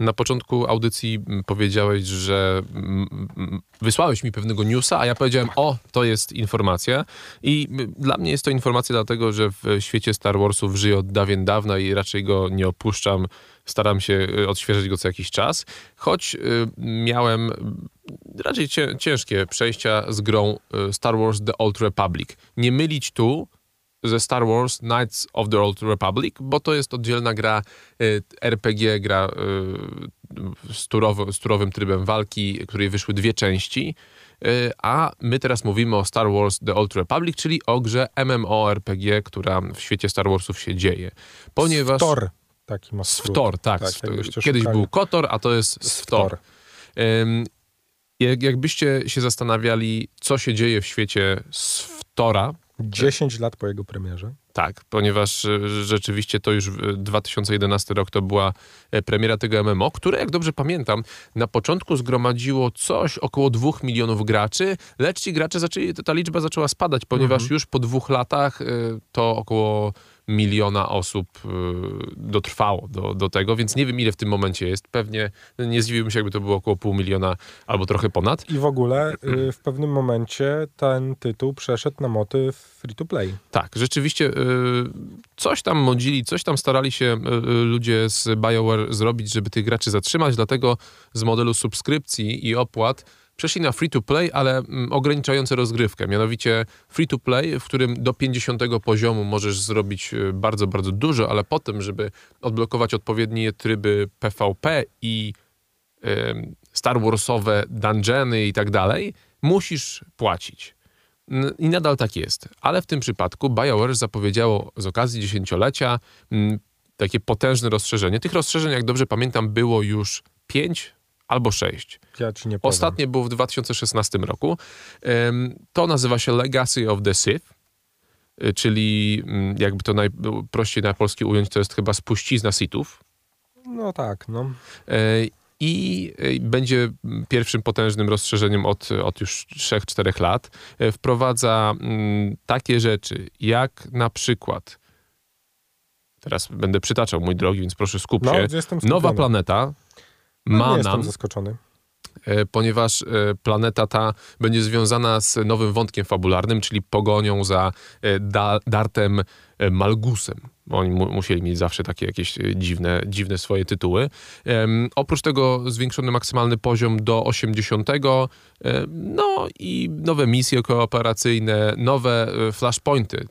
Na początku audycji powiedziałeś, że wysłałeś mi pewnego newsa, a ja powiedziałem, o, to jest informacja. I dla mnie jest to informacja dlatego, że w świecie Star Warsów żyję od dawien dawna i raczej go nie opuszczam. Staram się y, odświeżać go co jakiś czas. Choć y, miałem raczej cię, ciężkie przejścia z grą y, Star Wars The Old Republic. Nie mylić tu ze Star Wars Knights of the Old Republic, bo to jest oddzielna gra y, RPG, gra y, z, turowo, z turowym trybem walki, której wyszły dwie części. Y, a my teraz mówimy o Star Wars The Old Republic, czyli o grze MMORPG, która w świecie Star Warsów się dzieje. Ponieważ... Stor. Taki ma skrót. Stor, tak. tak Kiedyś szukali. był Kotor, a to jest. Jak, jakbyście się zastanawiali, co się dzieje w świecie Stora, 10 lat po jego premierze. Tak, ponieważ e, rzeczywiście to już 2011 rok to była e, premiera tego MMO, które, jak dobrze pamiętam, na początku zgromadziło coś około 2 milionów graczy, lecz ci gracze zaczęli, ta liczba zaczęła spadać, ponieważ mhm. już po dwóch latach e, to około miliona osób y, dotrwało do, do tego, więc nie wiem ile w tym momencie jest. Pewnie nie zdziwiłbym się, jakby to było około pół miliona albo trochę ponad. I w ogóle y, w pewnym momencie ten tytuł przeszedł na motyw free to play. Tak, rzeczywiście y, coś tam modzili, coś tam starali się ludzie z BioWare zrobić, żeby tych graczy zatrzymać, dlatego z modelu subskrypcji i opłat przeszli na free to play, ale mm, ograniczające rozgrywkę. Mianowicie free to play, w którym do 50 poziomu możesz zrobić y, bardzo, bardzo dużo, ale potem, żeby odblokować odpowiednie tryby PvP i Star Warsowe dungeony i tak dalej, musisz płacić. I nadal tak jest. Ale w tym przypadku BioWare zapowiedziało z okazji dziesięciolecia takie potężne rozszerzenie. Tych rozszerzeń, jak dobrze pamiętam, było już pięć albo sześć. Ja ci nie powiem. Ostatnie było w 2016 roku. To nazywa się Legacy of the Sith, y, czyli mm, jakby to najprościej na polski ująć, to jest chyba spuścizna Sithów. No tak, no. E, I y, będzie pierwszym potężnym rozszerzeniem od, od już 3-4 lat. E, wprowadza mm, takie rzeczy, jak na przykład teraz będę przytaczał, mój drogi, więc proszę skup no, się. No, Nowa planeta, no, ma nie jestem zaskoczony e, ponieważ e, planeta ta będzie związana z nowym wątkiem fabularnym, czyli pogonią za e, Dartem Malgusem. Oni mu, musieli mieć zawsze takie jakieś e, dziwne, dziwne swoje tytuły. Um, oprócz tego zwiększony maksymalny poziom do 80. no i nowe misje kooperacyjne, nowe e, flashpointy, e,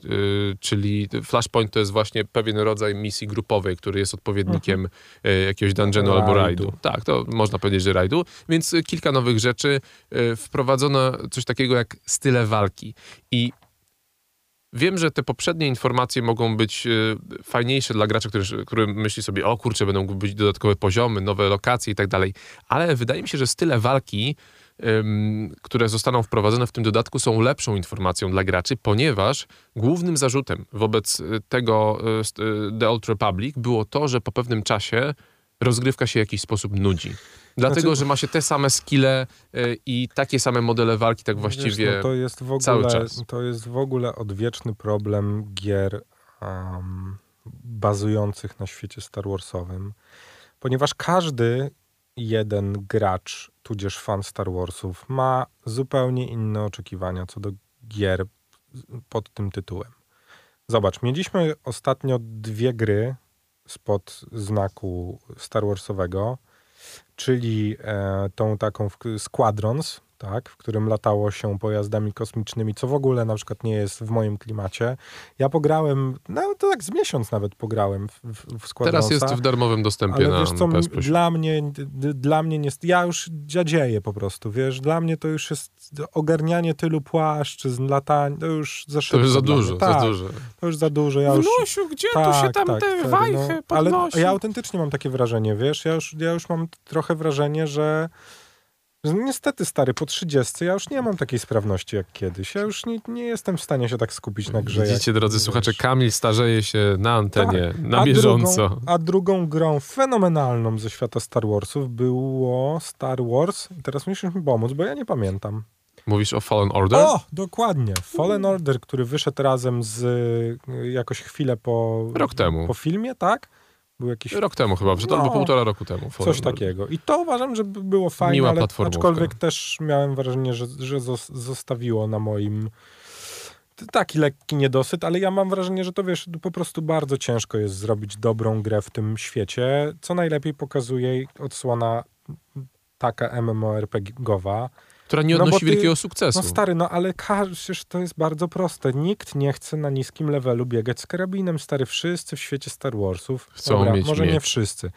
czyli flashpoint to jest właśnie pewien rodzaj misji grupowej, który jest odpowiednikiem mhm. jakiegoś dungeonu albo rajdu. Tak, to można powiedzieć, że rajdu. Więc kilka nowych rzeczy. Wprowadzono coś takiego jak style walki. I Wiem, że te poprzednie informacje mogą być e, fajniejsze dla graczy, który, który myśli sobie, o kurczę, będą być dodatkowe poziomy, nowe lokacje i tak dalej, ale wydaje mi się, że style walki, które zostaną wprowadzone w tym dodatku, są lepszą informacją dla graczy, ponieważ głównym zarzutem wobec e, tego e, The Old Republic było to, że po pewnym czasie rozgrywka się w jakiś sposób nudzi. Dlatego, znaczy, że ma się te same skille y, i takie same modele walki, tak właściwie wiesz, no to jest w ogóle, cały czas. To jest w ogóle odwieczny problem gier um, bazujących na świecie Star Warsowym, ponieważ każdy jeden gracz, tudzież fan Star Warsów, ma zupełnie inne oczekiwania co do gier pod tym tytułem. Zobacz, mieliśmy ostatnio dwie gry spod znaku Star Warsowego czyli e, tą taką Squadrons, tak, w którym latało się pojazdami kosmicznymi, co w ogóle na przykład nie jest w moim klimacie. Ja pograłem, no to tak z miesiąc nawet pograłem w, w, w Teraz jest w darmowym dostępie ale na wiesz co, dla mnie, dla mnie nie, ja już dziadzieję po prostu, wiesz, dla mnie to już jest ogarnianie tylu płaszczyzn, latanie, to już za szybko. To już za dużo, tak, za dużo. To już za dużo. Ja już, Wnusiu, gdzie tak, tu się tak, tam tak, te wajchy no, podnosi? Ale ja autentycznie mam takie wrażenie, wiesz, ja już, ja już mam trochę wrażenie, że Niestety, stary, po 30 ja już nie mam takiej sprawności jak kiedyś. Ja już nie, nie jestem w stanie się tak skupić na grze. Widzicie, drodzy wiesz. słuchacze, Kamil starzeje się na antenie, tak. na a bieżąco. Drugą, a drugą grą fenomenalną ze świata Star Warsów było Star Wars. Teraz musisz mi pomóc, bo ja nie pamiętam. Mówisz o Fallen Order? O, dokładnie. Fallen Order, który wyszedł razem z jakoś chwilę po... Rok temu. Po filmie, tak? Był jakiś... Rok temu chyba, no, albo półtora roku temu. Coś takiego. I to uważam, że było fajne, Miła ale aczkolwiek też miałem wrażenie, że, że zostawiło na moim taki lekki niedosyt, ale ja mam wrażenie, że to wiesz, po prostu bardzo ciężko jest zrobić dobrą grę w tym świecie, co najlepiej pokazuje odsłona taka MMORPGowa, która nie no odnosi no ty, wielkiego sukcesu. No stary, no ale przecież to jest bardzo proste. Nikt nie chce na niskim levelu biegać z karabinem, stary. Wszyscy w świecie Star Warsów, Chcą dobra, mieć może miecz. nie wszyscy,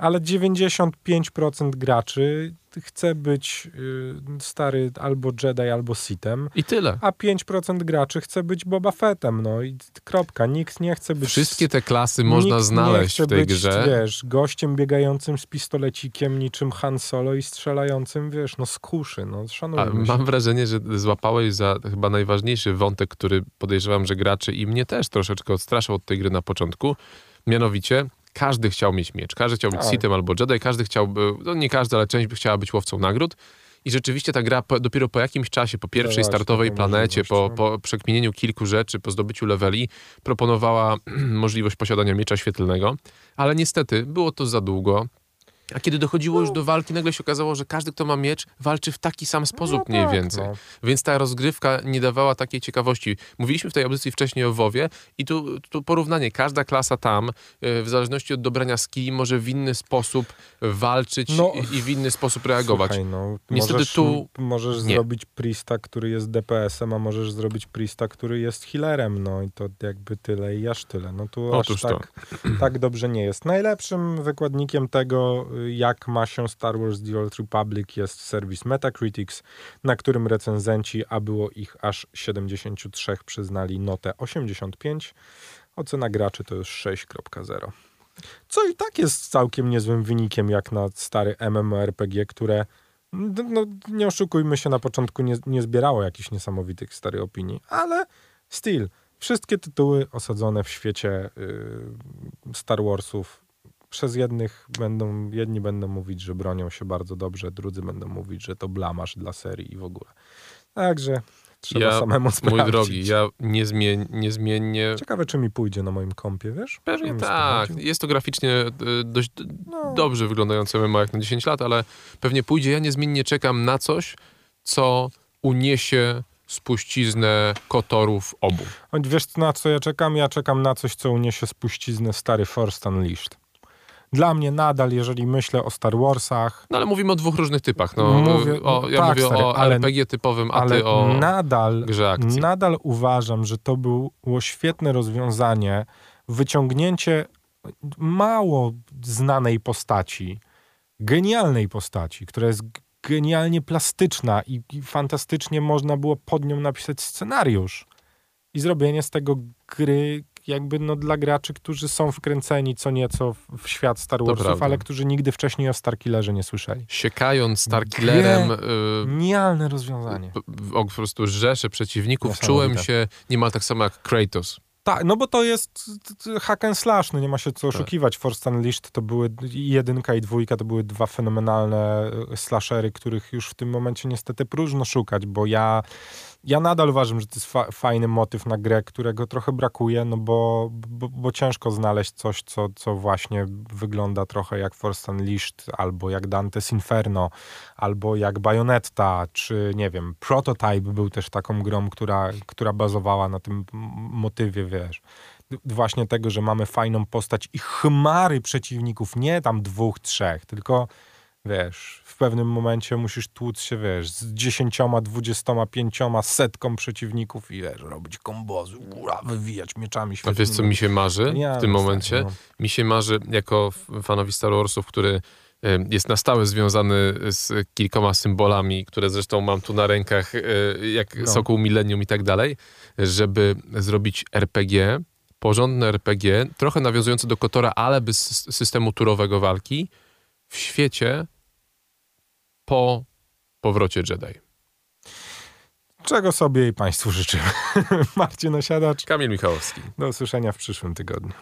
ale 95% graczy chce być y, stary albo Jedi, albo Sithem. I tyle. A 5% graczy chce być Boba Fettem, no i kropka. Nikt nie chce być... Wszystkie te klasy można znaleźć w tej być, grze. wiesz, gościem biegającym z pistolecikiem niczym Han Solo i strzelającym, wiesz, no z kuszy, no szanujmy Mam wrażenie, że złapałeś za chyba najważniejszy wątek, który podejrzewam, że graczy i mnie też troszeczkę odstraszał od tej gry na początku. Mianowicie każdy chciał mieć miecz, każdy chciał być tak. Sithem albo Jedi, każdy chciał, no nie każdy, ale część by chciała być łowcą nagród. I rzeczywiście ta gra po, dopiero po jakimś czasie, po pierwszej startowej planecie, po, no. po przekminieniu kilku rzeczy, po zdobyciu leveli, proponowała możliwość posiadania miecza świetlnego, ale niestety było to za długo. A kiedy dochodziło no. już do walki, nagle się okazało, że każdy, kto ma miecz, walczy w taki sam sposób no mniej tak, więcej. No. Więc ta rozgrywka nie dawała takiej ciekawości. Mówiliśmy w tej audycji wcześniej o WoWie i tu, tu porównanie. Każda klasa tam, e, w zależności od dobrania ski, może w inny sposób walczyć no, i w inny sposób reagować. Słuchaj, no, Niestety możesz, tu... Możesz nie. zrobić Prista, który jest DPS-em, a możesz zrobić Prista, który jest healerem. No i to jakby tyle i aż tyle. No tu Otóż aż tak, tak dobrze nie jest. Najlepszym wykładnikiem tego jak ma się Star Wars The Old Republic jest serwis Metacritics, na którym recenzenci, a było ich aż 73, przyznali notę 85. Ocena graczy to już 6.0. Co i tak jest całkiem niezłym wynikiem, jak na stary MMORPG, które no, nie oszukujmy się, na początku nie, nie zbierało jakichś niesamowitych starych opinii, ale still, wszystkie tytuły osadzone w świecie y, Star Warsów przez jednych będą, jedni będą mówić, że bronią się bardzo dobrze, drudzy będą mówić, że to blamasz dla serii i w ogóle. Także trzeba ja, samemu sprawdzić. Mój drogi, ja niezmien, niezmiennie... Ciekawe, czy mi pójdzie na moim kompie, wiesz? Pewnie tak. Jest to graficznie e, dość no. dobrze wyglądające MMO jak na 10 lat, ale pewnie pójdzie. Ja niezmiennie czekam na coś, co uniesie spuściznę kotorów obu. Choć wiesz na co ja czekam? Ja czekam na coś, co uniesie spuściznę stary Force Unleashed. Dla mnie nadal, jeżeli myślę o Star Warsach... No ale mówimy o dwóch różnych typach. No, mówię, o, ja tak, mówię stary, o ale, RPG typowym, a ale ty o nadal, grze akcji. Nadal uważam, że to było świetne rozwiązanie, wyciągnięcie mało znanej postaci, genialnej postaci, która jest genialnie plastyczna i, i fantastycznie można było pod nią napisać scenariusz i zrobienie z tego gry, jakby no dla graczy, którzy są wkręceni co nieco w świat Star Warsów, ale którzy nigdy wcześniej o Starkillerze nie słyszeli. Siekając Starkillerem... Genialne rozwiązanie. Po prostu rzesze przeciwników. Czułem się niemal tak samo jak Kratos. Tak, no bo to jest hack and slash, no nie ma się co tak. oszukiwać. Tak. Force Unleashed to były jedynka i dwójka, to były dwa fenomenalne e, slashery, których już w tym momencie niestety próżno szukać, bo ja ja nadal uważam, że to jest fa fajny motyw na grę, którego trochę brakuje, no bo, bo, bo, ciężko znaleźć coś, co, co właśnie wygląda trochę jak Force Unleashed, albo jak Dante's Inferno, albo jak Bayonetta, czy nie wiem, Prototype był też taką grą, która, która bazowała na tym motywie, wiesz właśnie tego, że mamy fajną postać i chmary przeciwników, nie tam dwóch, trzech, tylko wiesz, w pewnym momencie musisz tłuc się, wiesz, z dziesięcioma, dwudziestoma, pięcioma, setką przeciwników i wiesz, robić kombozy, ura, wywijać mieczami świetnymi. A wiesz, co mi się marzy w tym momencie? no. Mi się marzy, jako fanowi Star Warsów, który jest na stałe związany z kilkoma symbolami, które zresztą mam tu na rękach, e, jak no. Sokół Millennium i tak dalej, żeby zrobić RPG, porządne RPG, trochę nawiązujące do Kotora, ale bez systemu turowego walki, w świecie po powrocie Jedi. Czego sobie i Państwu życzymy. Marcin Osiadacz. Kamil Michałowski. Do usłyszenia w przyszłym tygodniu.